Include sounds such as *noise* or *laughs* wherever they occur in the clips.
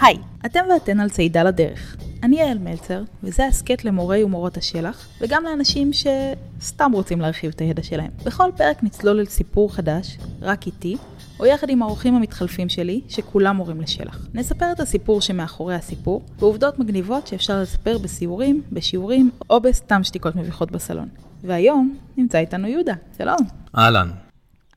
היי, אתם ואתן על צעידה לדרך. אני יעל מלצר, וזה הסכת למורי ומורות השלח, וגם לאנשים שסתם רוצים להרחיב את הידע שלהם. בכל פרק נצלול אל סיפור חדש, רק איתי, או יחד עם האורחים המתחלפים שלי, שכולם מורים לשלח. נספר את הסיפור שמאחורי הסיפור, ועובדות מגניבות שאפשר לספר בסיורים, בשיעורים, או בסתם שתיקות מביכות בסלון. והיום נמצא איתנו יהודה. שלום. אהלן.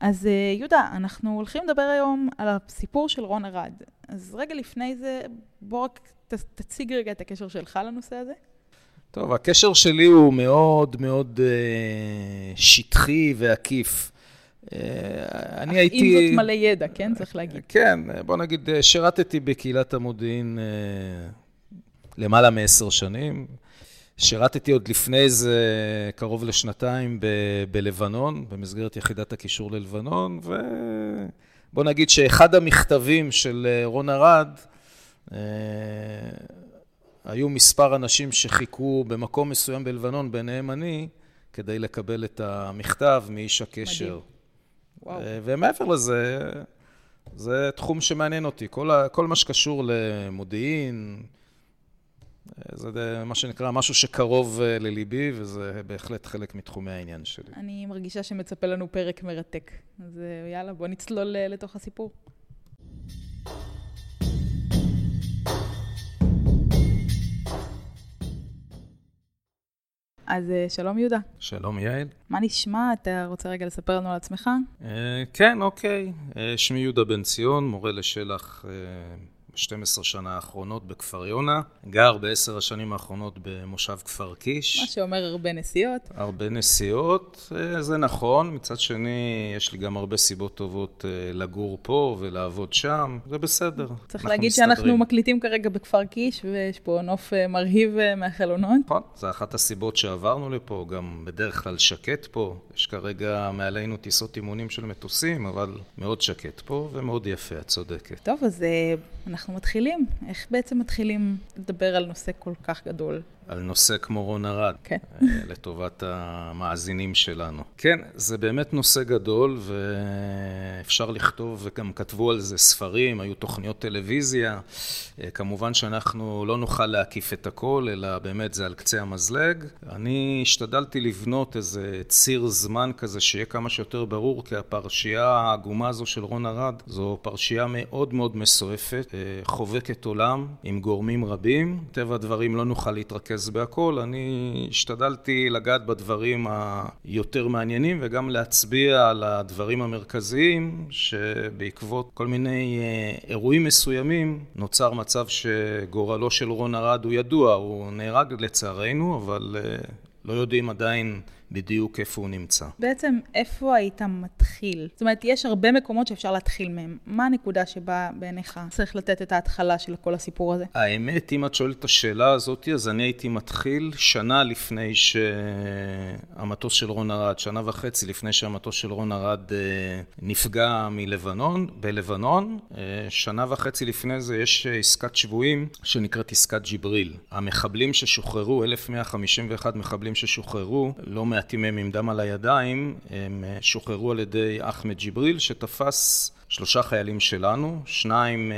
אז אה, יהודה, אנחנו הולכים לדבר היום על הסיפור של רון ארד. אז רגע לפני זה, בוא רק ת, תציג רגע את הקשר שלך לנושא הזה. טוב, הקשר שלי הוא מאוד מאוד אה, שטחי ועקיף. אה, אני הייתי... עם זאת מלא ידע, כן? צריך להגיד. כן, בוא נגיד, אה, שירתתי בקהילת המודיעין אה, למעלה מעשר שנים. שירתתי עוד לפני זה קרוב לשנתיים ב- בלבנון, במסגרת יחידת הקישור ללבנון, ובוא נגיד שאחד המכתבים של אה, רון ארד, אה, היו מספר אנשים שחיכו במקום מסוים בלבנון, ביניהם אני, כדי לקבל את המכתב מאיש הקשר. מדהים. אה, ומעבר לזה, זה תחום שמעניין אותי. כל, ה, כל מה שקשור למודיעין, זה מה שנקרא משהו שקרוב אה, לליבי, וזה בהחלט חלק מתחומי העניין שלי. אני מרגישה שמצפה לנו פרק מרתק. אז אה, יאללה, בוא נצלול אה, לתוך הסיפור. אז שלום יהודה. שלום יעל. מה נשמע? אתה רוצה רגע לספר לנו על עצמך? כן, אוקיי. שמי יהודה בן ציון, מורה לשלח ב-12 שנה האחרונות בכפר יונה, גר בעשר השנים האחרונות במושב כפר קיש. מה שאומר הרבה נסיעות. הרבה נסיעות, אה, זה נכון. מצד שני, יש לי גם הרבה סיבות טובות אה, לגור פה ולעבוד שם, זה בסדר. צריך להגיד מסתדרים. שאנחנו מקליטים כרגע בכפר קיש, ויש פה נוף אה, מרהיב מהחלונות. נכון, זו אחת הסיבות שעברנו לפה, גם בדרך כלל שקט פה. יש כרגע מעלינו טיסות אימונים של מטוסים, אבל מאוד שקט פה ומאוד יפה, את צודקת. טוב, אז אנחנו מתחילים. איך בעצם מתחילים לדבר על נושא כל כך גדול? על נושא כמו רון ארד, כן. אה, לטובת המאזינים שלנו. כן, זה באמת נושא גדול, ואפשר לכתוב, וגם כתבו על זה ספרים, היו תוכניות טלוויזיה. אה, כמובן שאנחנו לא נוכל להקיף את הכל, אלא באמת זה על קצה המזלג. אני השתדלתי לבנות איזה ציר זמן כזה, שיהיה כמה שיותר ברור, כי הפרשייה העגומה הזו של רון ארד, זו פרשייה מאוד מאוד מסועפת, אה, חובקת עולם, עם גורמים רבים. טבע הדברים לא נוכל להתרכז להתרכז בהכל, אני השתדלתי לגעת בדברים היותר מעניינים וגם להצביע על הדברים המרכזיים שבעקבות כל מיני אה, אירועים מסוימים נוצר מצב שגורלו של רון ארד הוא ידוע, הוא נהרג לצערנו, אבל אה, לא יודעים עדיין בדיוק איפה הוא נמצא. בעצם, איפה היית מתחיל? זאת אומרת, יש הרבה מקומות שאפשר להתחיל מהם. מה הנקודה שבה בעיניך צריך לתת את ההתחלה של כל הסיפור הזה? האמת, אם את שואלת את השאלה הזאת, אז אני הייתי מתחיל שנה לפני שהמטוס של רון ארד, שנה וחצי לפני שהמטוס של רון ארד אה, נפגע מלבנון, בלבנון. אה, שנה וחצי לפני זה יש עסקת שבויים שנקראת עסקת ג'יבריל. המחבלים ששוחררו, 1,151 מחבלים ששוחררו, לא מעט מעטים מהם עם דם על הידיים, הם שוחררו על ידי אחמד ג'יבריל, שתפס שלושה חיילים שלנו, שניים אה,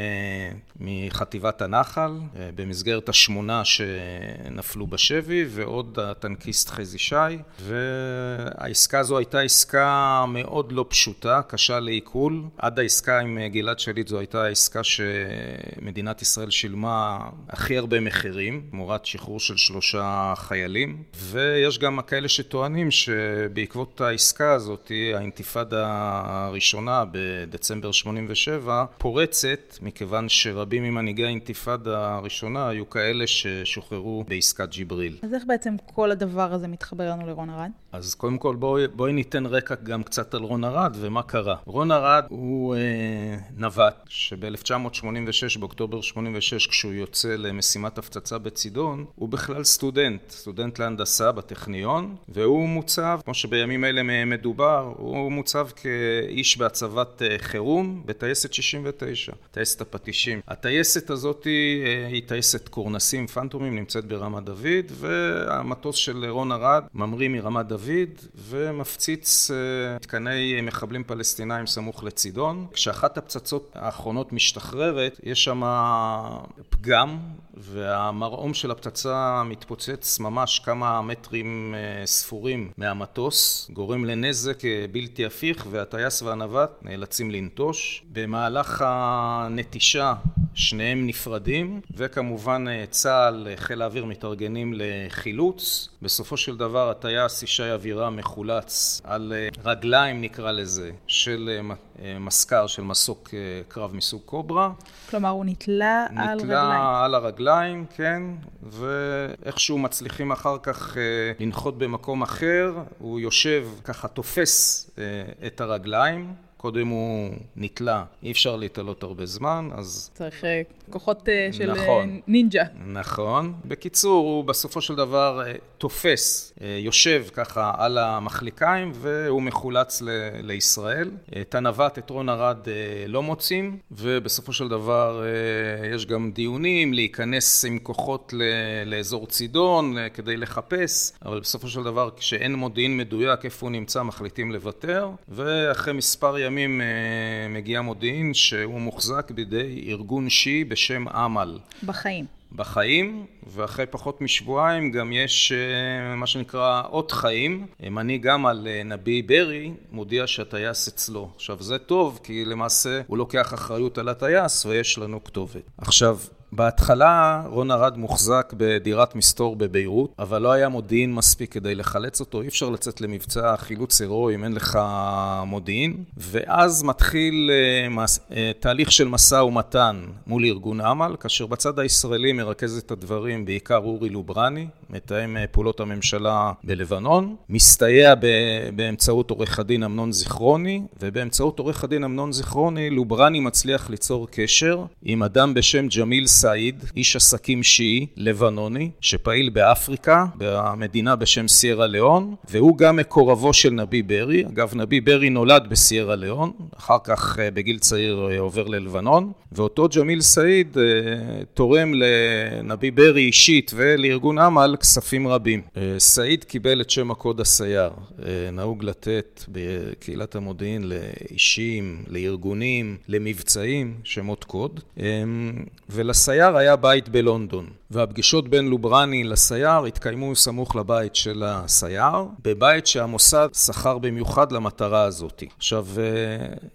מחטיבת הנחל, אה, במסגרת השמונה שנפלו בשבי, ועוד הטנקיסט חזי שי. והעסקה הזו הייתה עסקה מאוד לא פשוטה, קשה לעיכול. עד העסקה עם גלעד שליט זו הייתה העסקה שמדינת ישראל שילמה הכי הרבה מחירים, תמורת שחרור של שלושה חיילים. ויש גם כאלה שטוענים שבעקבות העסקה הזאת, האינתיפאדה הראשונה בדצמבר דצמבר 87 פורצת, מכיוון שרבים ממנהיגי האינתיפאדה הראשונה היו כאלה ששוחררו בעסקת ג'יבריל. אז איך בעצם כל הדבר הזה מתחבר לנו לרון ארד? אז קודם כל בואי, בואי ניתן רקע גם קצת על רון ארד ומה קרה. רון ארד הוא אה, נווט שב-1986, באוקטובר 86, כשהוא יוצא למשימת הפצצה בצידון, הוא בכלל סטודנט, סטודנט להנדסה בטכניון, והוא מוצב, כמו שבימים אלה מדובר, הוא מוצב כאיש בהצבת אה, חירום. בטייסת 69, טייסת הפטישים. הטייסת הזאת היא טייסת קורנסים פנטומים, נמצאת ברמת דוד, והמטוס של רון ארד ממריא מרמת דוד ומפציץ מתקני מחבלים פלסטינאים סמוך לצידון. כשאחת הפצצות האחרונות משתחררת, יש שם פגם והמרעום של הפצצה מתפוצץ ממש כמה מטרים ספורים מהמטוס, גורם לנזק בלתי הפיך והטייס והנווט נאלצים לנטוש. במהלך הנטישה שניהם נפרדים וכמובן צה"ל, חיל האוויר מתארגנים לחילוץ. בסופו של דבר הטייס ישי אבירה מחולץ על רגליים נקרא לזה של מסקר של מסוק קרב מסוג קוברה. כלומר הוא נתלה, נתלה על רגליים. נתלה על הרגליים, כן, ואיכשהו מצליחים אחר כך לנחות במקום אחר, הוא יושב ככה תופס את הרגליים. קודם הוא נתלה, אי אפשר להתעלות הרבה זמן, אז... צריך כוחות של נכון, נינג'ה. נכון. בקיצור, הוא בסופו של דבר תופס, יושב ככה על המחליקיים, והוא מחולץ ל- לישראל. את הנווט, את רון ארד, לא מוצאים, ובסופו של דבר יש גם דיונים להיכנס עם כוחות ל- לאזור צידון כדי לחפש, אבל בסופו של דבר, כשאין מודיעין מדויק איפה הוא נמצא, מחליטים לוותר, ואחרי מספר ימים ימים מגיע מודיעין שהוא מוחזק בידי ארגון שיעי בשם אמל. בחיים. בחיים, ואחרי פחות משבועיים גם יש מה שנקרא אות חיים. מנהיג אמל נביא ברי מודיע שהטייס אצלו. עכשיו זה טוב כי למעשה הוא לוקח אחריות על הטייס ויש לנו כתובת. עכשיו בהתחלה רון ארד מוחזק בדירת מסתור בביירות, אבל לא היה מודיעין מספיק כדי לחלץ אותו, אי אפשר לצאת למבצע חילוץ הירואי אם אין לך מודיעין, ואז מתחיל תהליך של משא ומתן מול ארגון אמל, כאשר בצד הישראלי מרכז את הדברים בעיקר אורי לוברני, מתאם פעולות הממשלה בלבנון, מסתייע באמצעות עורך הדין אמנון זיכרוני, ובאמצעות עורך הדין אמנון זיכרוני לוברני מצליח ליצור קשר עם אדם בשם ג'מיל סעיד, איש עסקים שיעי, לבנוני, שפעיל באפריקה, במדינה בשם סיירה ליאון, והוא גם מקורבו של נביא ברי. אגב, נביא ברי נולד בסיירה ליאון, אחר כך בגיל צעיר עובר ללבנון, ואותו ג'מיל סעיד תורם לנביא ברי אישית ולארגון אמל כספים רבים. סעיד קיבל את שם הקוד הסייר, נהוג לתת בקהילת המודיעין לאישים, לארגונים, למבצעים, שמות קוד, ולסייר היה בית בלונדון. והפגישות בין לוברני לסייר התקיימו סמוך לבית של הסייר, בבית שהמוסד שכר במיוחד למטרה הזאת. עכשיו,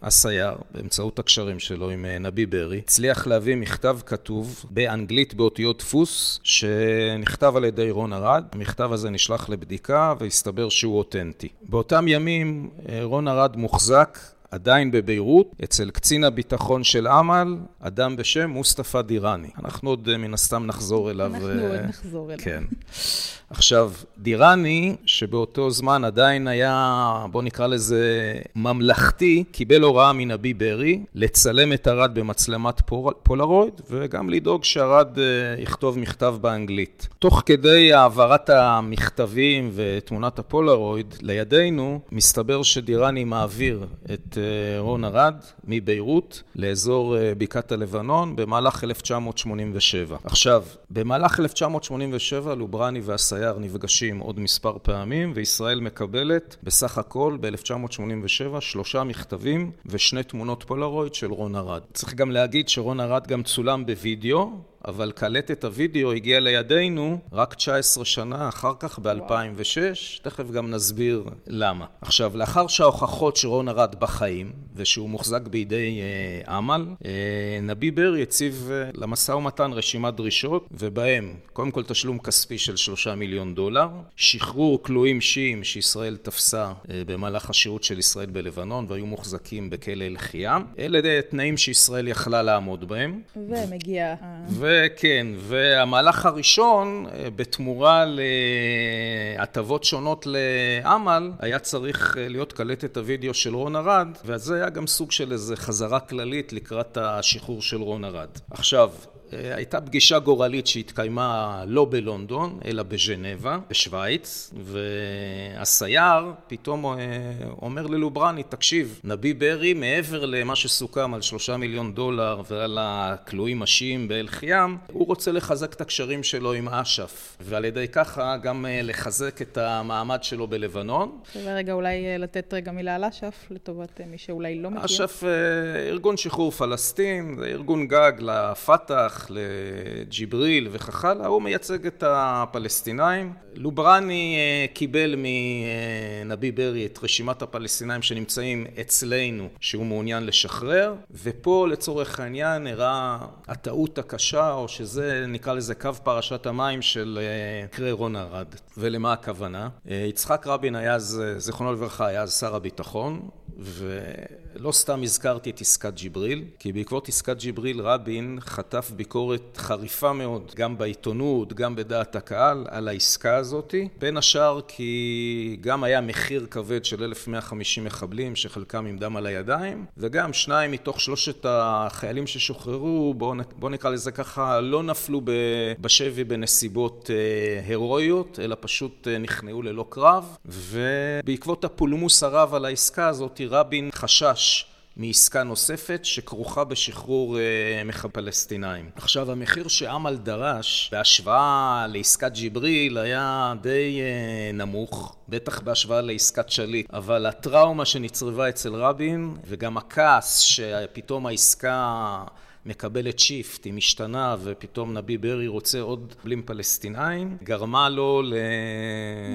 הסייר, באמצעות הקשרים שלו עם נביא ברי, הצליח להביא מכתב כתוב באנגלית באותיות דפוס, שנכתב על ידי רון ארד. המכתב הזה נשלח לבדיקה והסתבר שהוא אותנטי. באותם ימים רון ארד מוחזק עדיין בביירות, אצל קצין הביטחון של אמל, אדם בשם מוסטפא דיראני. אנחנו עוד מן הסתם נחזור אליו. אנחנו עוד נחזור אליו. כן. עכשיו, דיראני, שבאותו זמן עדיין היה, בוא נקרא לזה ממלכתי, קיבל הוראה מנביא ברי לצלם את ארד במצלמת פולרויד, וגם לדאוג שארד יכתוב מכתב באנגלית. תוך כדי העברת המכתבים ותמונת הפולרויד לידינו, מסתבר שדיראני מעביר את רון ארד מביירות לאזור בקעת הלבנון במהלך 1987. עכשיו, במהלך 1987 לוברני והסייר נפגשים עוד מספר פעמים, וישראל מקבלת בסך הכל ב-1987 שלושה מכתבים ושני תמונות פולרויד של רון ארד. צריך גם להגיד שרון ארד גם צולם בווידאו, אבל קלטת הוידאו הגיע לידינו רק 19 שנה אחר כך, ב-2006, תכף גם נסביר למה. עכשיו, לאחר שההוכחות שרון ארד בחיים, ושהוא מוחזק בידי אה, אמל, אה, נביא ברי הציב אה, למשא ומתן רשימת דרישות, ובהם, קודם כל תשלום כספי של 3 מיליון דולר, שחרור כלואים שיעים שישראל תפסה אה, במהלך השירות של ישראל בלבנון, והיו מוחזקים בכלא אל-חיאם. אלה תנאים שישראל יכלה לעמוד בהם. ומגיע... וכן, והמהלך הראשון, בתמורה להטבות שונות לאמל, היה צריך להיות קלטת הוידאו של רון ארד, וזה היה גם סוג של איזו חזרה כללית לקראת השחרור של רון ארד. עכשיו, הייתה פגישה גורלית שהתקיימה לא בלונדון, אלא בז'נבה, בשוויץ, הסייר פתאום אומר ללוברני, תקשיב, נביא ברי, מעבר למה שסוכם על שלושה מיליון דולר ועל הכלואים השיעים באל-חיאם, הוא רוצה לחזק את הקשרים שלו עם אש"ף, ועל ידי ככה גם לחזק את המעמד שלו בלבנון. שווה רגע אולי לתת רגע מילה על אש"ף, לטובת מי שאולי לא מכיר. אש"ף, ארגון שחרור פלסטין, זה ארגון גג לפת"ח, לג'יבריל וכך הלאה, הוא מייצג את הפלסטינאים. לוברני קיבל מנביא ברי את רשימת הפלסטינאים שנמצאים אצלנו, שהוא מעוניין לשחרר, ופה לצורך העניין הראה הטעות הקשה, או שזה נקרא לזה קו פרשת המים של מקרה רון ארד. ולמה הכוונה? יצחק רבין היה אז, זיכרונו לברכה, היה אז שר הביטחון, ולא סתם הזכרתי את עסקת ג'יבריל, כי בעקבות עסקת ג'יבריל רבין חטף ביקורת חריפה מאוד, גם בעיתונות, גם בדעת הקהל, על העסקה הזאת. בין השאר כי גם היה מחיר כבד של 1,150 מחבלים, שחלקם עם דם על הידיים, וגם שניים מתוך שלושת החיילים ששוחררו, בואו בוא נקרא לזה ככה, לא נפלו בשבי בנסיבות הירואיות, אלא פשוט נכנעו ללא קרב, ובעקבות הפולמוס הרב על העסקה הזאת, רבין חשש מעסקה נוספת שכרוכה בשחרור מחבלים פלסטינאים. עכשיו, המחיר שעמל דרש בהשוואה לעסקת ג'יבריל היה די נמוך, בטח בהשוואה לעסקת שליט, אבל הטראומה שנצרבה אצל רבין וגם הכעס שפתאום העסקה מקבלת shift, היא משתנה, ופתאום נביה ברי רוצה עוד בלים פלסטינאים, גרמה לו ל...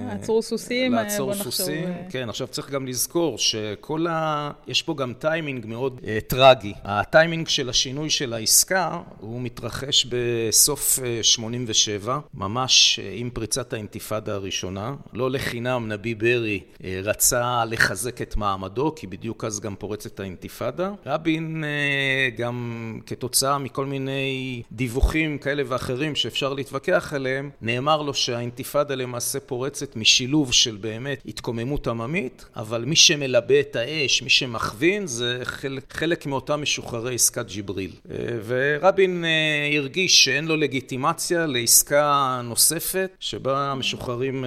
לעצור סוסים, לעצור סוסים, כן, עכשיו צריך גם לזכור שכל ה... יש פה גם טיימינג מאוד uh, טרגי. הטיימינג של השינוי של העסקה, הוא מתרחש בסוף uh, 87, ממש uh, עם פריצת האינתיפאדה הראשונה. לא לחינם נביה ברי uh, רצה לחזק את מעמדו, כי בדיוק אז גם פורצת האינתיפאדה. רבין uh, גם... כתוצאה מכל מיני דיווחים כאלה ואחרים שאפשר להתווכח עליהם, נאמר לו שהאינתיפאדה למעשה פורצת משילוב של באמת התקוממות עממית, אבל מי שמלבה את האש, מי שמכווין, זה חלק, חלק מאותם משוחררי עסקת ג'יבריל. ורבין הרגיש שאין לו לגיטימציה לעסקה נוספת, שבה משוחררים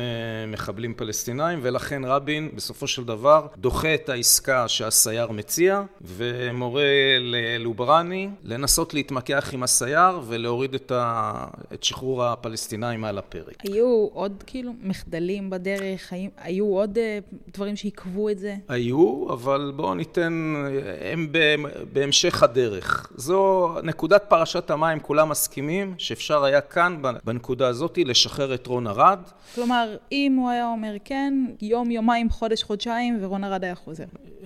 מחבלים פלסטינאים, ולכן רבין בסופו של דבר דוחה את העסקה שהסייר מציע, ומורה ללוברני לנסות להתמקח עם הסייר ולהוריד את, ה... את שחרור הפלסטינאים מעל הפרק. היו עוד כאילו מחדלים בדרך? היו, היו עוד uh, דברים שעיכבו את זה? היו, אבל בואו ניתן, הם בהמשך הדרך. זו נקודת פרשת המים, כולם מסכימים שאפשר היה כאן, בנקודה הזאת, לשחרר את רון ארד. כלומר, אם הוא היה אומר כן, יום, יומיים, חודש, חודשיים, ורון ארד היה חוזר.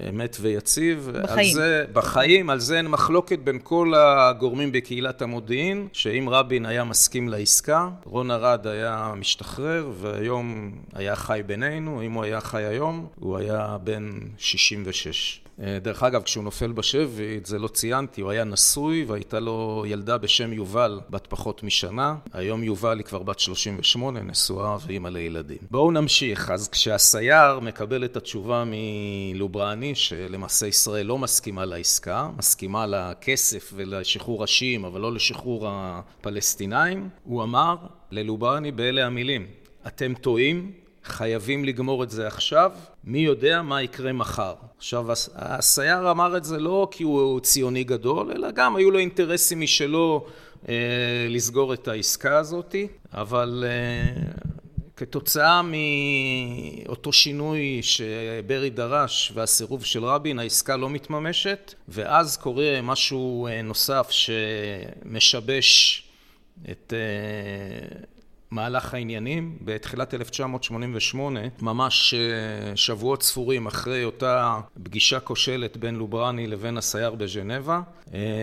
אמת ויציב. בחיים. על זה, בחיים, על זה אין מחלוקת בין כל הגורמים בקהילת המודיעין, שאם רבין היה מסכים לעסקה, רון ארד היה משתחרר, והיום היה חי בינינו. אם הוא היה חי היום, הוא היה בן 66. דרך אגב, כשהוא נופל בשבי, את זה לא ציינתי, הוא היה נשוי והייתה לו ילדה בשם יובל, בת פחות משנה. היום יובל היא כבר בת 38, נשואה ואימא לילדים. בואו נמשיך. אז כשהסייר מקבל את התשובה מלוברני, שלמעשה ישראל לא מסכימה לעסקה, מסכימה לכסף ולשחרור השיעים, אבל לא לשחרור הפלסטינאים, הוא אמר ללוברני באלה המילים, אתם טועים, חייבים לגמור את זה עכשיו, מי יודע מה יקרה מחר. עכשיו, הסייר אמר את זה לא כי הוא ציוני גדול, אלא גם היו לו אינטרסים משלו אה, לסגור את העסקה הזאת, אבל אה, כתוצאה מאותו שינוי שברי דרש והסירוב של רבין, העסקה לא מתממשת, ואז קורה משהו נוסף שמשבש את... מהלך העניינים. בתחילת 1988, ממש שבועות ספורים אחרי אותה פגישה כושלת בין לוברני לבין הסייר בז'נבה,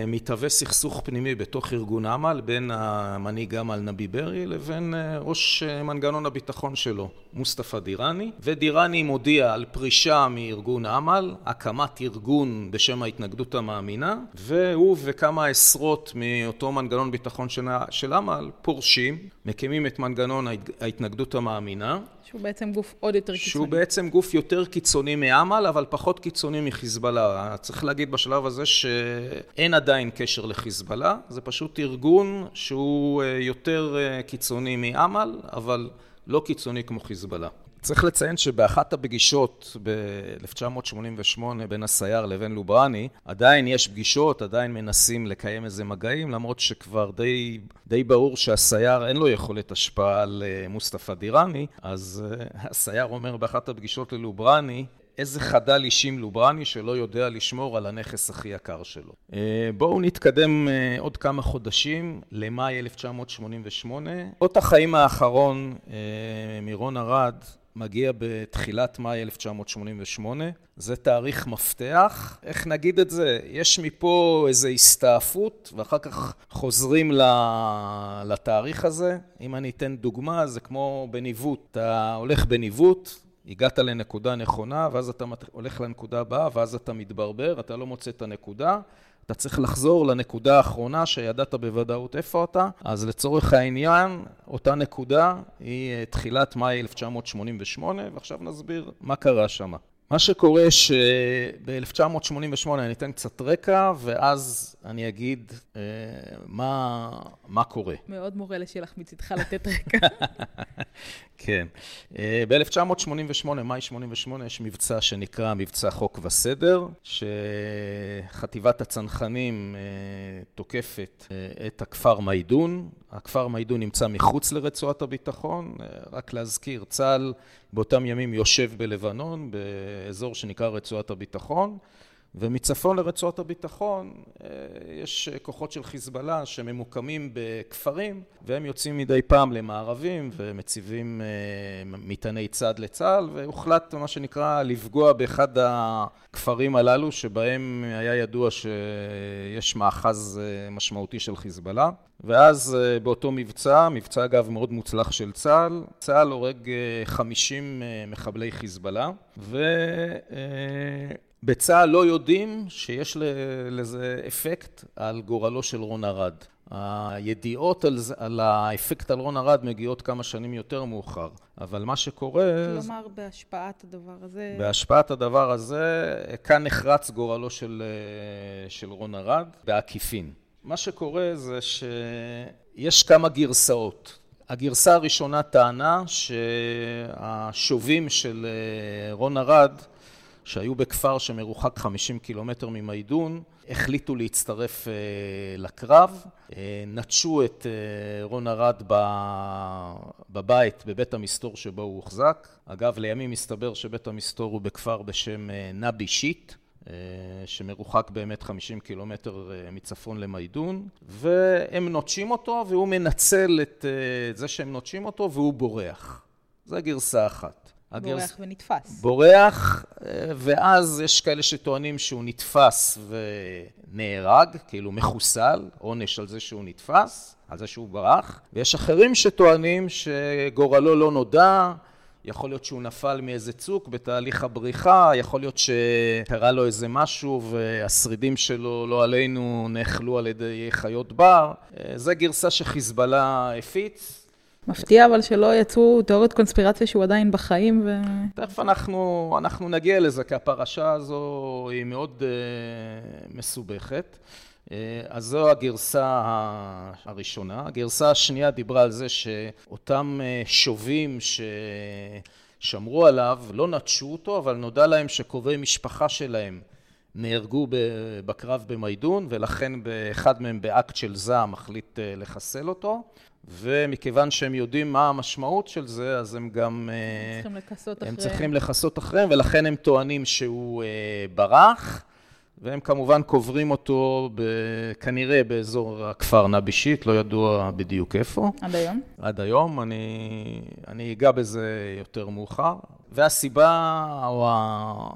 מתהווה סכסוך פנימי בתוך ארגון אמל בין המנהיג אמל נבי ברי לבין ראש מנגנון הביטחון שלו, מוסטפא דיראני, ודיראני מודיע על פרישה מארגון אמל, הקמת ארגון בשם ההתנגדות המאמינה, והוא וכמה עשרות מאותו מנגנון ביטחון של אמל פורשים, מקימים את מנגנון ההתנגדות המאמינה. שהוא בעצם גוף עוד יותר קיצוני. שהוא בעצם גוף יותר קיצוני מאמל, אבל פחות קיצוני מחיזבאללה. צריך להגיד בשלב הזה שאין עדיין קשר לחיזבאללה, זה פשוט ארגון שהוא יותר קיצוני מאמל, אבל לא קיצוני כמו חיזבאללה. צריך לציין שבאחת הפגישות ב-1988 בין הסייר לבין לוברני, עדיין יש פגישות, עדיין מנסים לקיים איזה מגעים, למרות שכבר די, די ברור שהסייר אין לו יכולת השפעה על אה, מוסטפא דיראני, אז אה, הסייר אומר באחת הפגישות ללוברני, איזה חדל אישים לוברני שלא יודע לשמור על הנכס הכי יקר שלו. אה, בואו נתקדם עוד כמה חודשים למאי 1988. אות החיים האחרון מרון ארד מגיע בתחילת מאי 1988. זה תאריך מפתח. איך נגיד את זה? יש מפה איזו הסתעפות, ואחר כך חוזרים לתאריך הזה. אם אני אתן דוגמה, זה כמו בניווט. אתה הולך בניווט, הגעת לנקודה נכונה, ואז אתה הולך לנקודה הבאה, ואז אתה מתברבר, אתה לא מוצא את הנקודה. אתה צריך לחזור לנקודה האחרונה שידעת בוודאות איפה אתה. אז לצורך העניין, אותה נקודה היא אה, תחילת מאי 1988, ועכשיו נסביר מה קרה שם. מה שקורה שב-1988, אני אתן קצת רקע, ואז אני אגיד אה, מה, מה קורה. מאוד מורה לשלח מצידך לתת רקע. *laughs* כן. אה, ב-1988, מאי 88, יש מבצע שנקרא מבצע חוק וסדר, שחטיבת הצנחנים אה, תוקפת אה, את הכפר מיידון. הכפר מיידון נמצא מחוץ לרצועת הביטחון. אה, רק להזכיר, צה"ל באותם ימים יושב בלבנון, באזור שנקרא רצועת הביטחון. ומצפון לרצועת הביטחון אה, יש כוחות של חיזבאללה שממוקמים בכפרים והם יוצאים מדי פעם למערבים ומציבים אה, מטעני צד לצה"ל והוחלט מה שנקרא לפגוע באחד הכפרים הללו שבהם היה ידוע שיש מאחז אה, משמעותי של חיזבאללה. ואז באותו מבצע, מבצע אגב מאוד מוצלח של צה"ל, צה"ל הורג 50 מחבלי חיזבאללה ו... בצה"ל לא יודעים שיש לזה אפקט על גורלו של רון ארד. הידיעות על, זה, על האפקט על רון ארד מגיעות כמה שנים יותר מאוחר, אבל מה שקורה... כלומר, בהשפעת הדבר הזה... בהשפעת הדבר הזה, כאן נחרץ גורלו של, של רון ארד, בעקיפין. מה שקורה זה שיש כמה גרסאות. הגרסה הראשונה טענה שהשובים של רון ארד שהיו בכפר שמרוחק 50 קילומטר ממיידון, החליטו להצטרף אה, לקרב, אה, נטשו את אה, רון ארד בבית, בבית המסתור שבו הוא הוחזק. אגב, לימים הסתבר שבית המסתור הוא בכפר בשם נבי שיט, שמרוחק באמת 50 קילומטר מצפון למיידון, והם נוטשים אותו והוא מנצל את זה שהם נוטשים אותו והוא בורח. זו גרסה אחת. הגרס... בורח ונתפס. בורח, ואז יש כאלה שטוענים שהוא נתפס ונהרג, כאילו מחוסל, עונש על זה שהוא נתפס, על זה שהוא ברח, ויש אחרים שטוענים שגורלו לא נודע, יכול להיות שהוא נפל מאיזה צוק בתהליך הבריחה, יכול להיות שקרה לו איזה משהו והשרידים שלו, לא עלינו, נאכלו על ידי חיות בר. זו גרסה שחיזבאללה הפיץ. מפתיע אבל שלא יצאו תיאוריות קונספירציה שהוא עדיין בחיים ו... תכף אנחנו, אנחנו נגיע לזה, כי הפרשה הזו היא מאוד uh, מסובכת. Uh, אז זו הגרסה הראשונה. הגרסה השנייה דיברה על זה שאותם uh, שובים ששמרו עליו לא נטשו אותו, אבל נודע להם שקרובי משפחה שלהם נהרגו בקרב במיידון, ולכן באחד מהם באקט של זעם מחליט לחסל אותו. ומכיוון שהם יודעים מה המשמעות של זה, אז הם גם... אה, צריכים לכסות אחריהם. הם צריכים לכסות אחריהם, ולכן הם טוענים שהוא אה, ברח, והם כמובן קוברים אותו ב, כנראה באזור הכפר נבישית, לא ידוע בדיוק איפה. עד היום? עד היום, אני, אני אגע בזה יותר מאוחר. והסיבה, או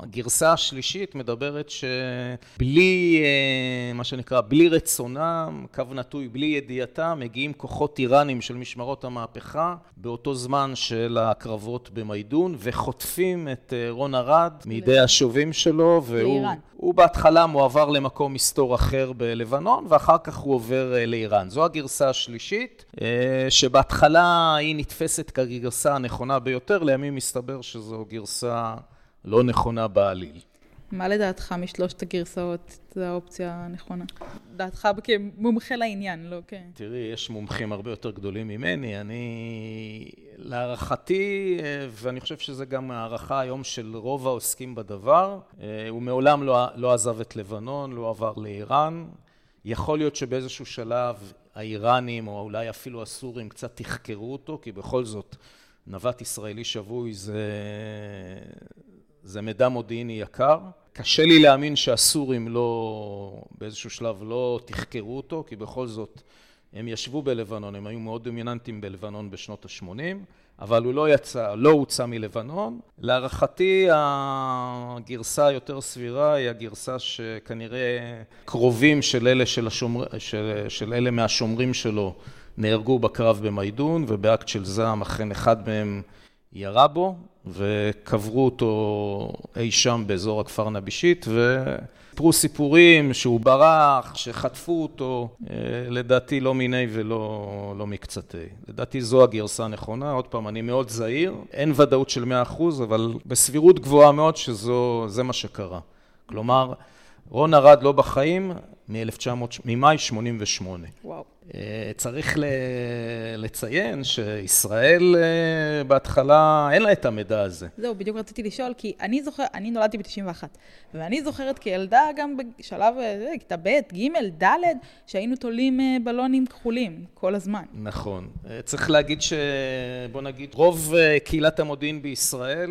הגרסה השלישית, מדברת שבלי, אה, מה שנקרא, בלי רצונם, קו נטוי, בלי ידיעתם, מגיעים כוחות איראנים של משמרות המהפכה, באותו זמן של הקרבות במיידון, וחוטפים את אה, רון ארד מידי השובים שלו, והוא... הוא בהתחלה מועבר למקום מסתור אחר בלבנון, ואחר כך הוא עובר אה, לאיראן. זו הגרסה השלישית, שבהתחלה היא נתפסת כגרסה הנכונה ביותר, לימים מסתבר שזו גרסה לא נכונה בעליל. מה לדעתך משלושת הגרסאות זו האופציה הנכונה? דעתך כמומחה לעניין, לא כן. תראי, יש מומחים הרבה יותר גדולים ממני. אני, להערכתי, ואני חושב שזה גם הערכה היום של רוב העוסקים בדבר, הוא מעולם לא, לא עזב את לבנון, לא עבר לאיראן. יכול להיות שבאיזשהו שלב האיראנים, או אולי אפילו הסורים, קצת תחקרו אותו, כי בכל זאת, נווט ישראלי שבוי זה, זה מידע מודיעיני יקר. קשה לי להאמין שהסורים לא, באיזשהו שלב לא תחקרו אותו, כי בכל זאת הם ישבו בלבנון, הם היו מאוד דומיננטיים בלבנון בשנות ה-80, אבל הוא לא יצא, לא הוצא מלבנון. להערכתי הגרסה היותר סבירה היא הגרסה שכנראה קרובים של אלה, של השומר, של, של אלה מהשומרים שלו נהרגו בקרב במיידון, ובאקט של זעם אכן אחד מהם ירה בו, וקברו אותו אי שם באזור הכפר נבישית, וסיפרו סיפורים שהוא ברח, שחטפו אותו, אה, לדעתי לא מיני ולא לא מקצתי. לדעתי זו הגרסה הנכונה, עוד פעם, אני מאוד זהיר, אין ודאות של 100%, אבל בסבירות גבוהה מאוד שזה מה שקרה. כלומר, רון ארד לא בחיים ממאי 88. וואו. אה, צריך לציין שישראל אה, בהתחלה אין לה את המידע הזה. זהו, בדיוק רציתי לשאול, כי אני זוכר, אני נולדתי ב-91, ואני זוכרת כילדה גם בשלב, אה, כיתה ב', ג', ד', שהיינו תולים בלונים כחולים כל הזמן. נכון. צריך להגיד ש... בוא נגיד, רוב קהילת המודיעין בישראל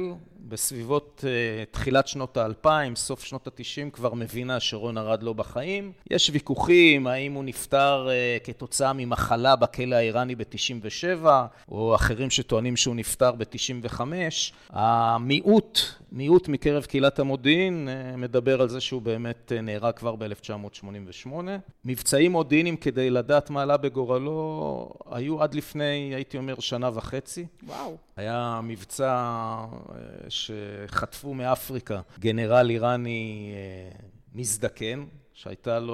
בסביבות uh, תחילת שנות האלפיים, סוף שנות התשעים, כבר מבינה שרון ארד לא בחיים. יש ויכוחים האם הוא נפטר uh, כתוצאה ממחלה בכלא האיראני ב-97, או אחרים שטוענים שהוא נפטר ב-95. המיעוט, מיעוט מקרב קהילת המודיעין, uh, מדבר על זה שהוא באמת uh, נהרג כבר ב-1988. מבצעים מודיעיניים כדי לדעת מה עלה בגורלו, היו עד לפני, הייתי אומר, שנה וחצי. וואו. היה מבצע שחטפו מאפריקה גנרל איראני אה, מזדקן, שהייתה לו,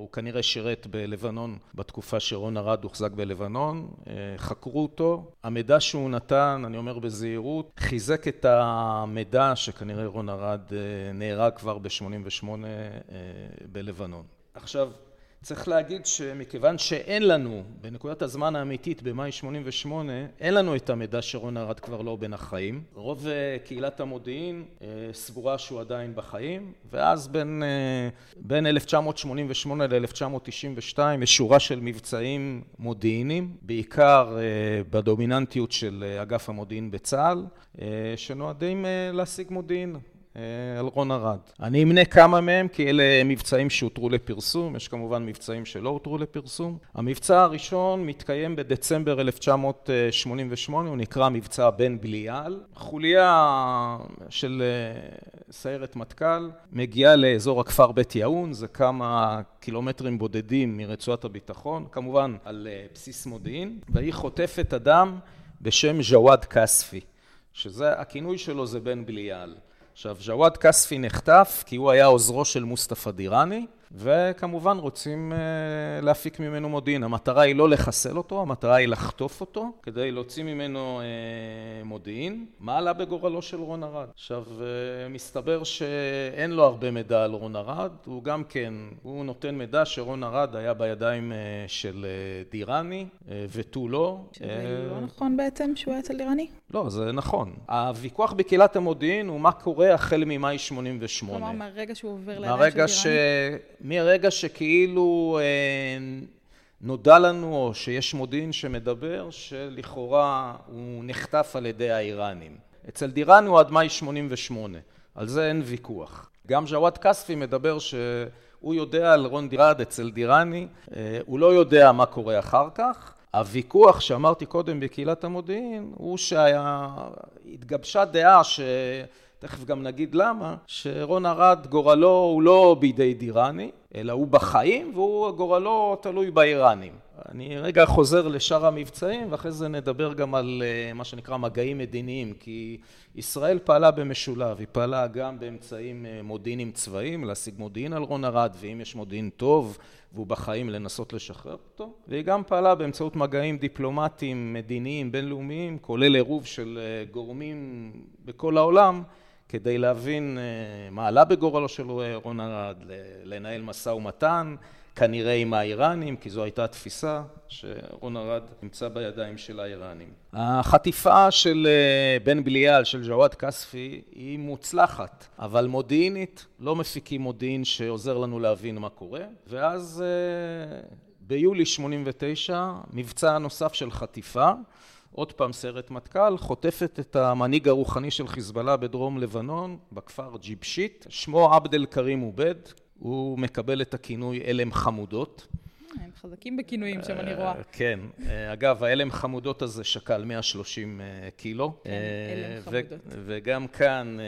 הוא כנראה שירת בלבנון בתקופה שרון ארד הוחזק בלבנון, אה, חקרו אותו. המידע שהוא נתן, אני אומר בזהירות, חיזק את המידע שכנראה רון ארד אה, נהרג כבר ב-88 בלבנון. עכשיו, צריך להגיד שמכיוון שאין לנו, בנקודת הזמן האמיתית במאי 88, אין לנו את המידע שרון ארד כבר לא בין החיים. רוב אה, קהילת המודיעין אה, סבורה שהוא עדיין בחיים, ואז בין, אה, בין 1988 ל-1992 יש שורה של מבצעים מודיעיניים, בעיקר בדומיננטיות של אגף המודיעין בצה"ל, שנועדים להשיג מודיעין. אה, על רון ארד. אני אמנה כמה מהם, כי אלה מבצעים שהותרו לפרסום, יש כמובן מבצעים שלא הותרו לפרסום. המבצע הראשון מתקיים בדצמבר 1988, הוא נקרא מבצע בן בליעל. חוליה של אה, סיירת מטכ"ל מגיעה לאזור הכפר בית יאון, זה כמה קילומטרים בודדים מרצועת הביטחון, כמובן על אה, בסיס מודיעין, והיא חוטפת אדם בשם ג'וואד כספי, שזה, הכינוי שלו זה בן בליעל. עכשיו, ג'וואד כספי נחטף כי הוא היה עוזרו של מוסטפא דיראני, וכמובן רוצים uh, להפיק ממנו מודיעין. המטרה היא לא לחסל אותו, המטרה היא לחטוף אותו כדי להוציא ממנו uh, מודיעין. מה עלה בגורלו של רון ארד? עכשיו, uh, מסתבר שאין לו הרבה מידע על רון ארד, הוא גם כן, הוא נותן מידע שרון ארד היה בידיים של דיראני ותו לא. שזה לא נכון בעצם שהוא היה אצל דיראני? לא, זה נכון. הוויכוח בקהילת המודיעין הוא מה קורה החל ממאי 88. כלומר, מהרגע שהוא עובר לידיים של דיראני? מרגע שכאילו אה, נודע לנו, או שיש מודיעין שמדבר, שלכאורה הוא נחטף על ידי האיראנים. אצל דיראן הוא עד מאי 88, על זה אין ויכוח. גם ג'וואד כספי מדבר שהוא יודע על רון דירד אצל דיראני, אה, הוא לא יודע מה קורה אחר כך. הוויכוח שאמרתי קודם בקהילת המודיעין הוא שהתגבשה דעה ש... תכף גם נגיד למה, שרון ארד גורלו הוא לא בידי דיראני, אלא הוא בחיים והוא גורלו תלוי באיראנים. אני רגע חוזר לשאר המבצעים ואחרי זה נדבר גם על אה, מה שנקרא מגעים מדיניים כי ישראל פעלה במשולב, היא פעלה גם באמצעים אה, מודיעיניים צבאיים להשיג מודיעין על רון ארד ואם יש מודיעין טוב והוא בחיים לנסות לשחרר אותו והיא גם פעלה באמצעות מגעים דיפלומטיים מדיניים בינלאומיים כולל עירוב של אה, גורמים בכל העולם כדי להבין מה עלה בגורלו של רון ארד, לנהל משא ומתן, כנראה עם האיראנים, כי זו הייתה התפיסה שרון ארד נמצא בידיים של האיראנים. החטיפה של בן בליעל, של ג'וואד כספי, היא מוצלחת, אבל מודיעינית לא מפיקים מודיעין שעוזר לנו להבין מה קורה, ואז ביולי 89, מבצע נוסף של חטיפה, עוד פעם סרט מטכ"ל, חוטפת את המנהיג הרוחני של חיזבאללה בדרום לבנון, בכפר ג'יבשיט, שמו עבד אל כרים עובד, הוא מקבל את הכינוי הלם חמודות. הם חזקים בכינויים שם, אני רואה. כן. אגב, ההלם חמודות הזה שקל 130 קילו. כן, הלם חמודות. וגם כאן,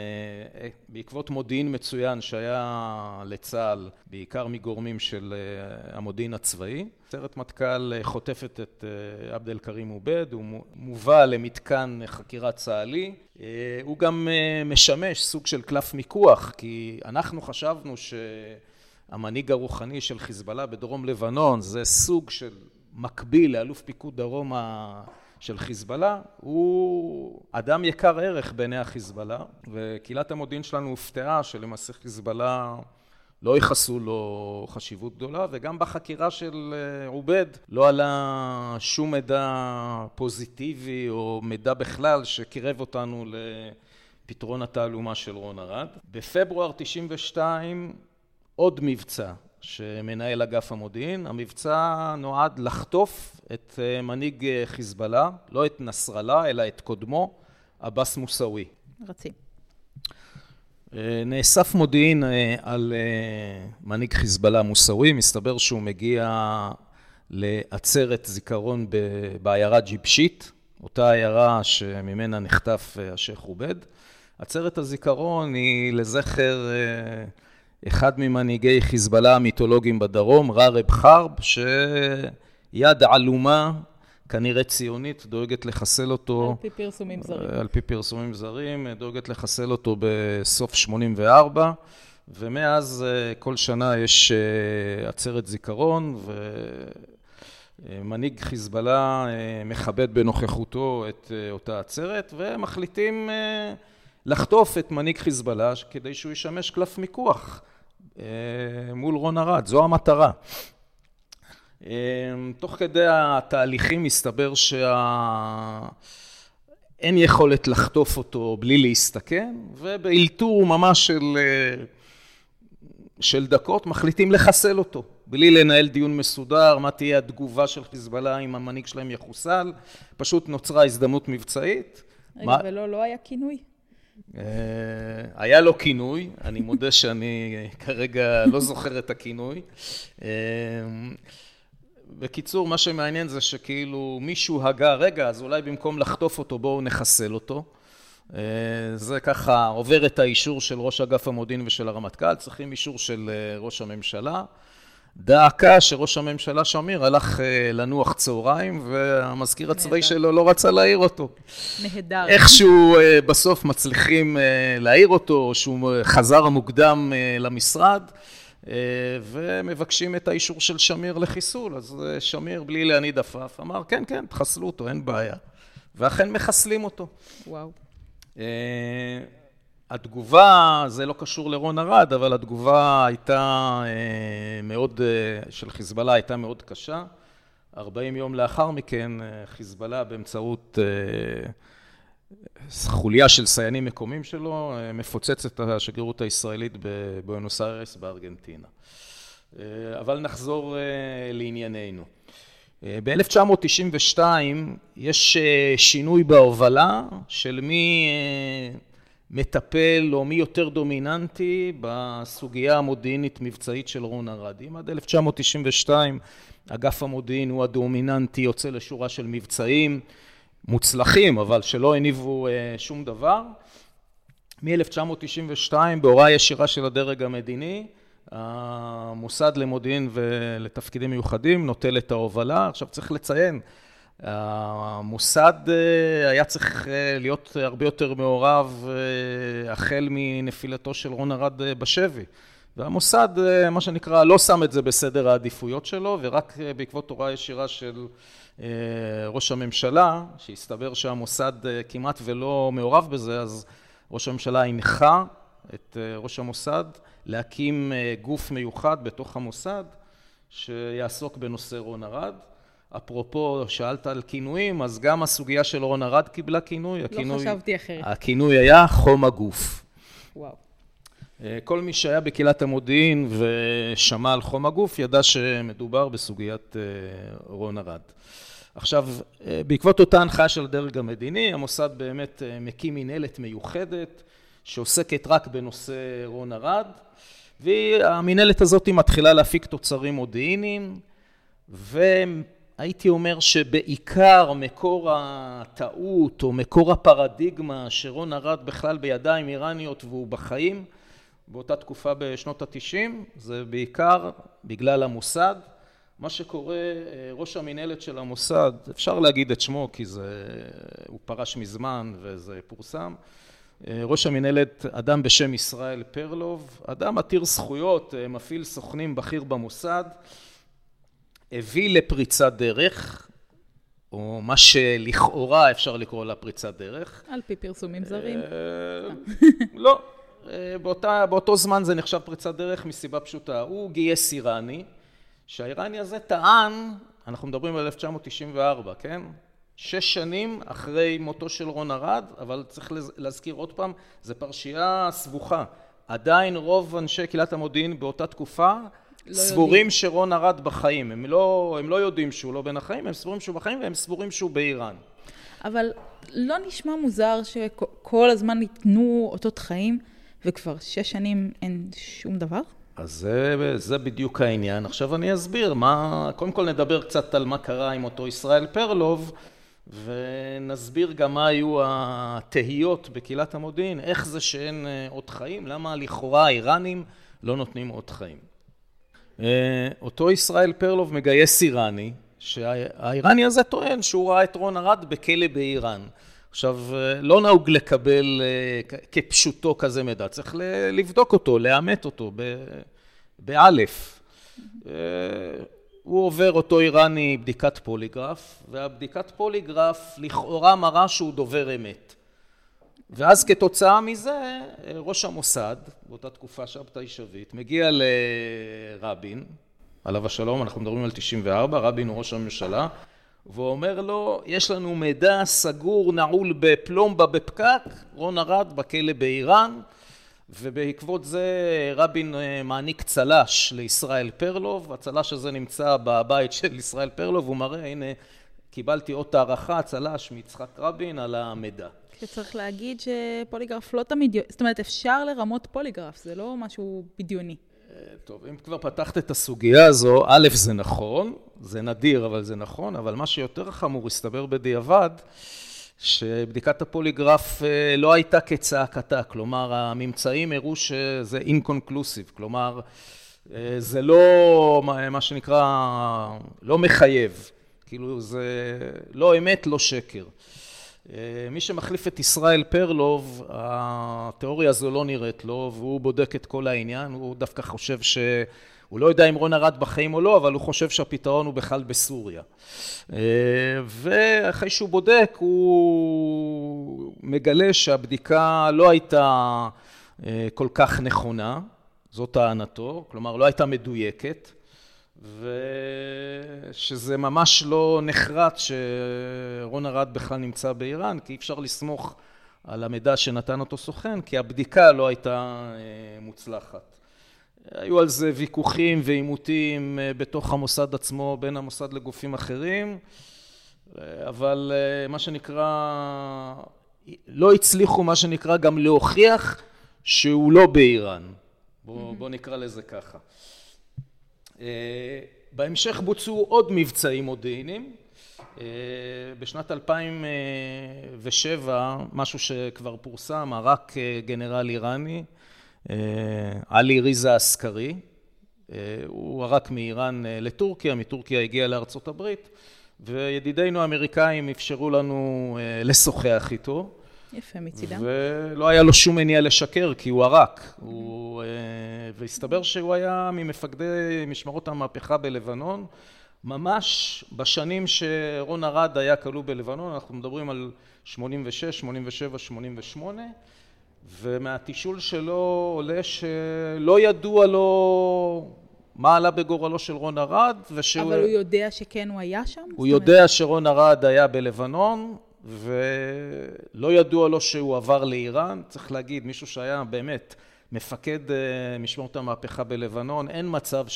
בעקבות מודיעין מצוין שהיה לצה"ל, בעיקר מגורמים של המודיעין הצבאי, סיירת מטכ"ל חוטפת את עבד אל כרים עובד, הוא מובא למתקן חקירה צה"לי. הוא גם משמש סוג של קלף מיקוח, כי אנחנו חשבנו ש... המנהיג הרוחני של חיזבאללה בדרום לבנון, זה סוג של מקביל לאלוף פיקוד דרום של חיזבאללה, הוא אדם יקר ערך בעיני החיזבאללה, וקהילת המודיעין שלנו הופתעה שלמעשה חיזבאללה לא ייחסו לו חשיבות גדולה, וגם בחקירה של עובד לא עלה שום מידע פוזיטיבי או מידע בכלל שקירב אותנו לפתרון התעלומה של רון ארד. בפברואר 92' עוד מבצע שמנהל אגף המודיעין, המבצע נועד לחטוף את מנהיג חיזבאללה, לא את נסראללה אלא את קודמו, עבאס מוסאווי. רצים. נאסף מודיעין על מנהיג חיזבאללה מוסאווי, מסתבר שהוא מגיע לעצרת זיכרון בעיירה ג'יבשית, אותה עיירה שממנה נחטף השייח' עובד. עצרת הזיכרון היא לזכר אחד ממנהיגי חיזבאללה המיתולוגיים בדרום, רארב חרב, שיד עלומה, כנראה ציונית, דואגת לחסל אותו... על פי פרסומים זרים. על פי פרסומים זרים, דואגת לחסל אותו בסוף 84, ומאז כל שנה יש עצרת זיכרון, ומנהיג חיזבאללה מכבד בנוכחותו את אותה עצרת, ומחליטים לחטוף את מנהיג חיזבאללה כדי שהוא ישמש קלף מיקוח. מול רון ארד, זו המטרה. תוך כדי התהליכים מסתבר שאין יכולת לחטוף אותו בלי להסתכן, ובאלתור ממש של, של דקות מחליטים לחסל אותו, בלי לנהל דיון מסודר, מה תהיה התגובה של חיזבאללה אם המנהיג שלהם יחוסל, פשוט נוצרה הזדמנות מבצעית. רגע, מה... ולא לא היה כינוי? היה לו כינוי, אני מודה שאני כרגע לא זוכר את הכינוי. בקיצור, מה שמעניין זה שכאילו מישהו הגה, רגע, אז אולי במקום לחטוף אותו בואו נחסל אותו. זה ככה עובר את האישור של ראש אגף המודיעין ושל הרמטכ"ל, צריכים אישור של ראש הממשלה. דאקה שראש הממשלה שמיר הלך לנוח צהריים והמזכיר הצבאי שלו לא רצה להעיר אותו. נהדר. איכשהו בסוף מצליחים להעיר אותו, שהוא חזר מוקדם למשרד ומבקשים את האישור של שמיר לחיסול. אז שמיר בלי להניד עפעף אמר כן, כן, תחסלו אותו, אין בעיה. ואכן מחסלים אותו. וואו. התגובה, זה לא קשור לרון ארד, אבל התגובה הייתה מאוד, של חיזבאללה הייתה מאוד קשה. 40 יום לאחר מכן, חיזבאללה באמצעות חוליה של סיינים מקומיים שלו, מפוצץ את השגרירות הישראלית בבואנוס איירס בארגנטינה. אבל נחזור לענייננו. ב-1992 יש שינוי בהובלה של מי מטפל או מי יותר דומיננטי בסוגיה המודיעינית מבצעית של רון ארד. אם עד 1992 אגף המודיעין הוא הדומיננטי, יוצא לשורה של מבצעים מוצלחים, אבל שלא הניבו שום דבר. מ-1992 בהוראה ישירה של הדרג המדיני, המוסד למודיעין ולתפקידים מיוחדים נוטל את ההובלה. עכשיו צריך לציין, המוסד היה צריך להיות הרבה יותר מעורב החל מנפילתו של רון ארד בשבי. והמוסד, מה שנקרא, לא שם את זה בסדר העדיפויות שלו, ורק בעקבות הוראה ישירה של ראש הממשלה, שהסתבר שהמוסד כמעט ולא מעורב בזה, אז ראש הממשלה הנחה את ראש המוסד להקים גוף מיוחד בתוך המוסד שיעסוק בנושא רון ארד. אפרופו, שאלת על כינויים, אז גם הסוגיה של רון ארד קיבלה כינוי. לא הכינוי, חשבתי אחרת. הכינוי היה חום הגוף. וואו. אה, כל מי שהיה בקהילת המודיעין ושמע על חום הגוף, ידע שמדובר בסוגיית אה, רון ארד. עכשיו, אה, בעקבות אותה הנחיה של הדרג המדיני, המוסד באמת מקים מנהלת מיוחדת שעוסקת רק בנושא רון ארד, והמנהלת הזאת מתחילה להפיק תוצרים מודיעיניים, והייתי אומר שבעיקר מקור הטעות או מקור הפרדיגמה שרון ארד בכלל בידיים איראניות והוא בחיים, באותה תקופה בשנות התשעים, זה בעיקר בגלל המוסד. מה שקורה, ראש המנהלת של המוסד, אפשר להגיד את שמו כי זה, הוא פרש מזמן וזה פורסם, ראש המנהלת, אדם בשם ישראל פרלוב, אדם עתיר זכויות, מפעיל סוכנים בכיר במוסד, הביא לפריצת דרך, או מה שלכאורה אפשר לקרוא לה פריצת דרך. על פי פרסומים זרים. לא, באותה, באותו זמן זה נחשב פריצת דרך מסיבה פשוטה. הוא גייס איראני, שהאיראני הזה טען, אנחנו מדברים על 1994, כן? שש שנים אחרי מותו של רון ארד, אבל צריך להזכיר עוד פעם, זו פרשייה סבוכה. עדיין רוב אנשי קהילת המודיעין באותה תקופה לא סבורים יודעים. שרון ארד בחיים. הם לא, הם לא יודעים שהוא לא בין החיים, הם סבורים שהוא בחיים והם סבורים שהוא באיראן. אבל לא נשמע מוזר שכל הזמן ניתנו אותות חיים וכבר שש שנים אין שום דבר? אז זה, זה בדיוק העניין. עכשיו אני אסביר מה... קודם כל נדבר קצת על מה קרה עם אותו ישראל פרלוב, ונסביר גם מה היו התהיות בקהילת המודיעין, איך זה שאין אה, אות חיים, למה לכאורה האיראנים לא נותנים אות חיים. אה, אותו ישראל פרלוב מגייס איראני, שהאיראני הזה טוען שהוא ראה את רון ארד בכלא באיראן. עכשיו, לא נהוג לקבל אה, כפשוטו כזה מידע, צריך לבדוק אותו, לאמת אותו, באלף. אה, הוא עובר אותו איראני בדיקת פוליגרף, והבדיקת פוליגרף לכאורה מראה שהוא דובר אמת. ואז כתוצאה מזה, ראש המוסד, באותה תקופה שבתאי שביט, מגיע לרבין, עליו השלום, אנחנו מדברים על 94, רבין הוא ראש הממשלה, ואומר לו, יש לנו מידע סגור, נעול בפלומבה בפקק, רון ארד בכלא באיראן, ובעקבות זה רבין אה, מעניק צל"ש לישראל פרלוב, הצל"ש הזה נמצא בבית של ישראל פרלוב, הוא מראה, הנה, קיבלתי אות הערכה, צל"ש מיצחק רבין על המידע. שצריך להגיד שפוליגרף לא תמיד, זאת אומרת, אפשר לרמות פוליגרף, זה לא משהו בדיוני. טוב, אם כבר פתחת את הסוגיה הזו, א', זה נכון, זה נדיר, אבל זה נכון, אבל מה שיותר חמור, הסתבר בדיעבד, שבדיקת הפוליגרף אה, לא הייתה כצעקתה, כלומר, הממצאים הראו שזה אינקונקלוסיב, כלומר, אה, זה לא, מה שנקרא, לא מחייב, כאילו זה לא אמת, לא שקר. אה, מי שמחליף את ישראל פרלוב, התיאוריה הזו לא נראית לו, והוא בודק את כל העניין, הוא דווקא חושב ש... הוא לא יודע אם רון ארד בחיים או לא, אבל הוא חושב שהפתרון הוא בכלל בסוריה. אה, ואחרי שהוא בודק, הוא מגלה שהבדיקה לא הייתה אה, כל כך נכונה, זאת טענתו, כלומר לא הייתה מדויקת. ושזה ממש לא נחרט שרון ארד בכלל נמצא באיראן, כי אי אפשר לסמוך על המידע שנתן אותו סוכן, כי הבדיקה לא הייתה אה, מוצלחת. היו על זה ויכוחים ועימותים אה, בתוך המוסד עצמו, בין המוסד לגופים אחרים, אבל אה, מה שנקרא, לא הצליחו מה שנקרא גם להוכיח שהוא לא באיראן. בוא, בוא נקרא לזה ככה. אה, בהמשך בוצעו עוד מבצעים מודיעיניים. אה, בשנת 2007, משהו שכבר פורסם, ערק אה, גנרל איראני, עלי ריזה אסקרי, הוא ערק מאיראן לטורקיה, מטורקיה הגיע לארצות הברית, וידידינו האמריקאים אפשרו לנו לשוחח איתו. יפה מצידם. ולא היה לו שום מניע לשקר, כי הוא ערק. הוא... אה, והסתבר שהוא היה ממפקדי משמרות המהפכה בלבנון. ממש בשנים שרון ארד היה כלוא בלבנון, אנחנו מדברים על 86, 87, 88, ומהתישול שלו עולה שלא ידוע לו מה עלה בגורלו של רון ארד, ושהוא... אבל הוא יודע שכן הוא היה שם? הוא יודע שרון ארד היה בלבנון, ולא ידוע לו שהוא עבר לאיראן. צריך להגיד, מישהו שהיה באמת מפקד אה, משמעות המהפכה בלבנון, אין מצב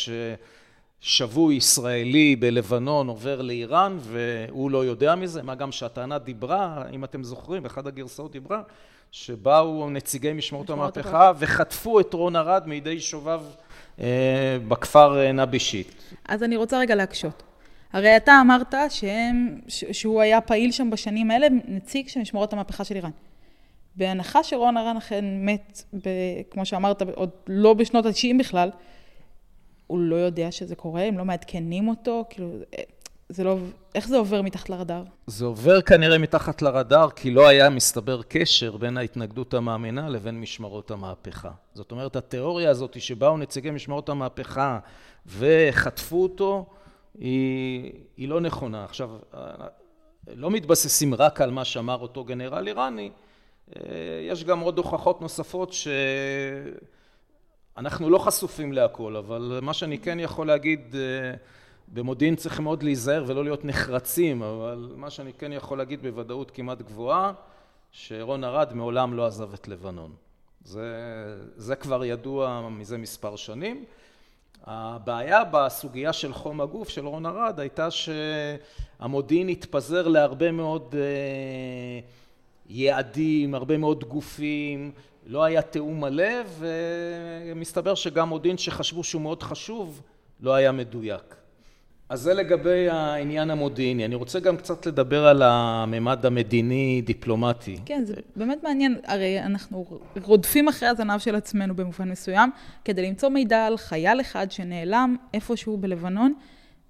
ששבוי ישראלי בלבנון עובר לאיראן והוא לא יודע מזה, מה גם שהטענה דיברה, אם אתם זוכרים, באחד הגרסאות דיברה, שבאו נציגי משמעות המהפכה וחטפו את רון ארד מידי שוביו אה, בכפר אה, נבי שיט. אז אני רוצה רגע להקשות. הרי אתה אמרת שהם, שהוא היה פעיל שם בשנים האלה, נציג של משמורת המהפכה של איראן. בהנחה שרון ארן אכן מת, ב, כמו שאמרת, עוד לא בשנות ה-90 בכלל, הוא לא יודע שזה קורה, הם לא מעדכנים אותו, כאילו, זה לא, איך זה עובר מתחת לרדאר? זה עובר כנראה מתחת לרדאר, כי לא היה מסתבר קשר בין ההתנגדות המאמינה לבין משמרות המהפכה. זאת אומרת, התיאוריה הזאת שבאו נציגי משמרות המהפכה וחטפו אותו, היא, היא לא נכונה. עכשיו, לא מתבססים רק על מה שאמר אותו גנרל איראני, יש גם עוד הוכחות נוספות שאנחנו לא חשופים להכל, אבל מה שאני כן יכול להגיד, במודיעין צריך מאוד להיזהר ולא להיות נחרצים, אבל מה שאני כן יכול להגיד בוודאות כמעט גבוהה, שרון ארד מעולם לא עזב את לבנון. זה, זה כבר ידוע מזה מספר שנים. הבעיה בסוגיה של חום הגוף של רון ארד הייתה שהמודיעין התפזר להרבה מאוד אה, יעדים, הרבה מאוד גופים, לא היה תיאום מלא ומסתבר שגם מודיעין שחשבו שהוא מאוד חשוב לא היה מדויק. אז זה לגבי העניין המודיעיני. אני רוצה גם קצת לדבר על הממד המדיני-דיפלומטי. כן, זה באמת מעניין. הרי אנחנו רודפים אחרי הזנב של עצמנו במובן מסוים, כדי למצוא מידע על חייל אחד שנעלם איפשהו בלבנון,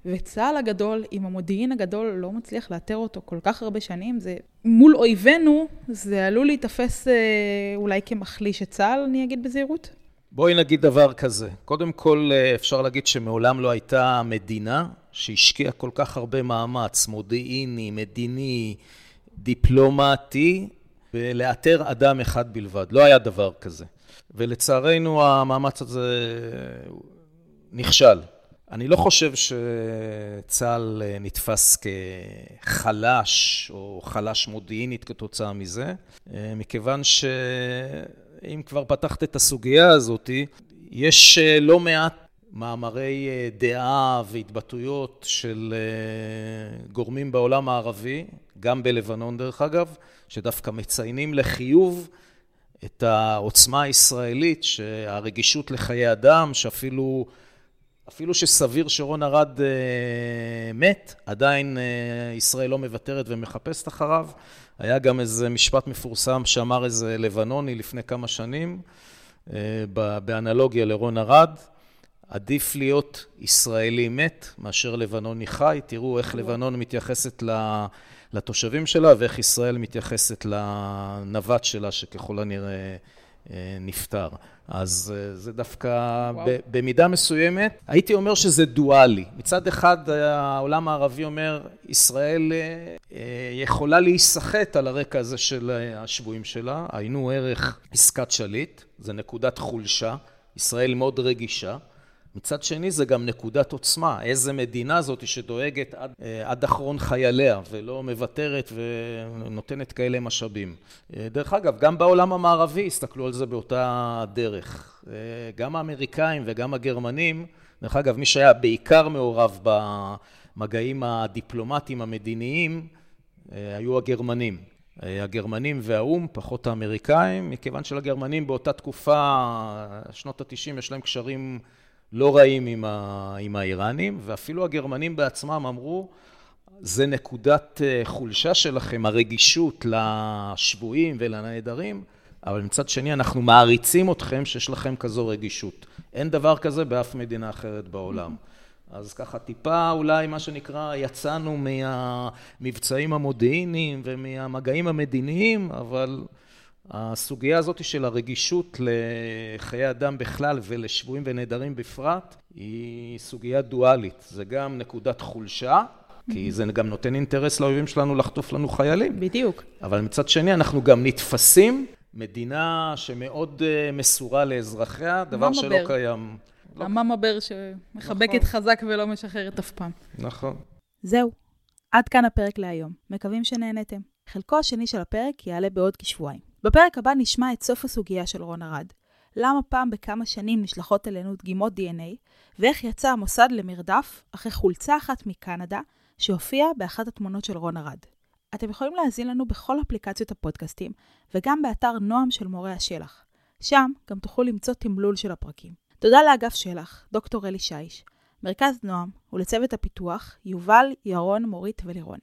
וצה"ל הגדול, עם המודיעין הגדול, לא מצליח לאתר אותו כל כך הרבה שנים. זה מול אויבינו, זה עלול להיתפס אה, אולי כמחליש את צה"ל, אני אגיד בזהירות. בואי נגיד דבר כזה. קודם כל, אה, אפשר להגיד שמעולם לא הייתה מדינה שהשקיע כל כך הרבה מאמץ מודיעיני, מדיני, דיפלומטי, ולאתר אדם אחד בלבד. לא היה דבר כזה. ולצערנו המאמץ הזה נכשל. אני לא חושב שצה"ל נתפס כחלש או חלש מודיעינית כתוצאה מזה, מכיוון שאם כבר פתחת את הסוגיה הזאת, יש לא מעט מאמרי אה, דעה והתבטאויות של אה, גורמים בעולם הערבי, גם בלבנון דרך אגב, שדווקא מציינים לחיוב את העוצמה הישראלית, שהרגישות לחיי אדם, שאפילו אפילו שסביר שרון ארד אה, מת, עדיין ישראל לא מוותרת ומחפשת אחריו. היה גם איזה משפט מפורסם שאמר איזה לבנוני לפני כמה שנים, באנלוגיה לרון ארד, עדיף להיות ישראלי מת מאשר לבנוני חי. תראו איך לבנון מתייחסת לתושבים שלה ואיך ישראל מתייחסת לנווט שלה, שככל הנראה אה, נפטר. אז אה, זה דווקא ב, במידה מסוימת, הייתי אומר שזה דואלי. מצד אחד העולם הערבי אומר, ישראל אה, יכולה להיסחט על הרקע הזה של השבויים שלה, היינו ערך עסקת שליט, זה נקודת חולשה, ישראל מאוד רגישה. מצד שני זה גם נקודת עוצמה, איזה מדינה זאת שדואגת עד, אה, עד אחרון חייליה ולא מוותרת ונותנת כאלה משאבים. אה, דרך אגב, גם בעולם המערבי הסתכלו על זה באותה דרך. אה, גם האמריקאים וגם הגרמנים, דרך אגב, מי שהיה בעיקר מעורב במגעים הדיפלומטיים המדיניים היו הגרמנים. הגרמנים והאו"ם, פחות האמריקאים, מכיוון שלגרמנים באותה תקופה, שנות ה-90, יש להם קשרים לא רעים עם, ה, עם האיראנים, ואפילו הגרמנים בעצמם אמרו, זה נקודת אה, חולשה שלכם, הרגישות לשבויים ולנעדרים, אבל מצד שני אנחנו מעריצים אתכם שיש לכם כזו רגישות. אין דבר כזה באף מדינה אחרת בעולם. אז ככה טיפה אולי מה שנקרא יצאנו מהמבצעים המודיעיניים ומהמגעים המדיניים, אבל הסוגיה הזאת של הרגישות לחיי אדם בכלל ולשבויים ונעדרים בפרט היא סוגיה דואלית. זה גם נקודת חולשה, כי זה גם נותן אינטרס לאויבים שלנו לחטוף לנו חיילים. בדיוק. אבל מצד שני אנחנו גם נתפסים מדינה שמאוד אה, מסורה לאזרחיה, דבר שלא בר. קיים. לא- המאמה בר שמחבקת נכון. חזק ולא משחררת אף פעם. נכון. זהו, עד כאן הפרק להיום. מקווים שנהנתם. חלקו השני של הפרק יעלה בעוד כשבועיים. בפרק הבא נשמע את סוף הסוגיה של רון ארד. למה פעם בכמה שנים נשלחות אלינו דגימות DNA, ואיך יצא המוסד למרדף אחרי חולצה אחת מקנדה שהופיעה באחת התמונות של רון ארד. אתם יכולים להאזין לנו בכל אפליקציות הפודקאסטים, וגם באתר נועם של מורי השלח. שם גם תוכלו למצוא תמלול של הפרקים. תודה לאגף שלח, דוקטור אלי שיש, מרכז נועם ולצוות הפיתוח, יובל, ירון, מורית ולירון.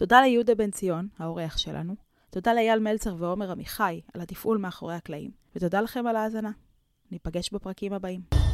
תודה ליהודה בן ציון, האורח שלנו. תודה לאייל מלצר ועומר עמיחי על התפעול מאחורי הקלעים. ותודה לכם על ההאזנה. ניפגש בפרקים הבאים.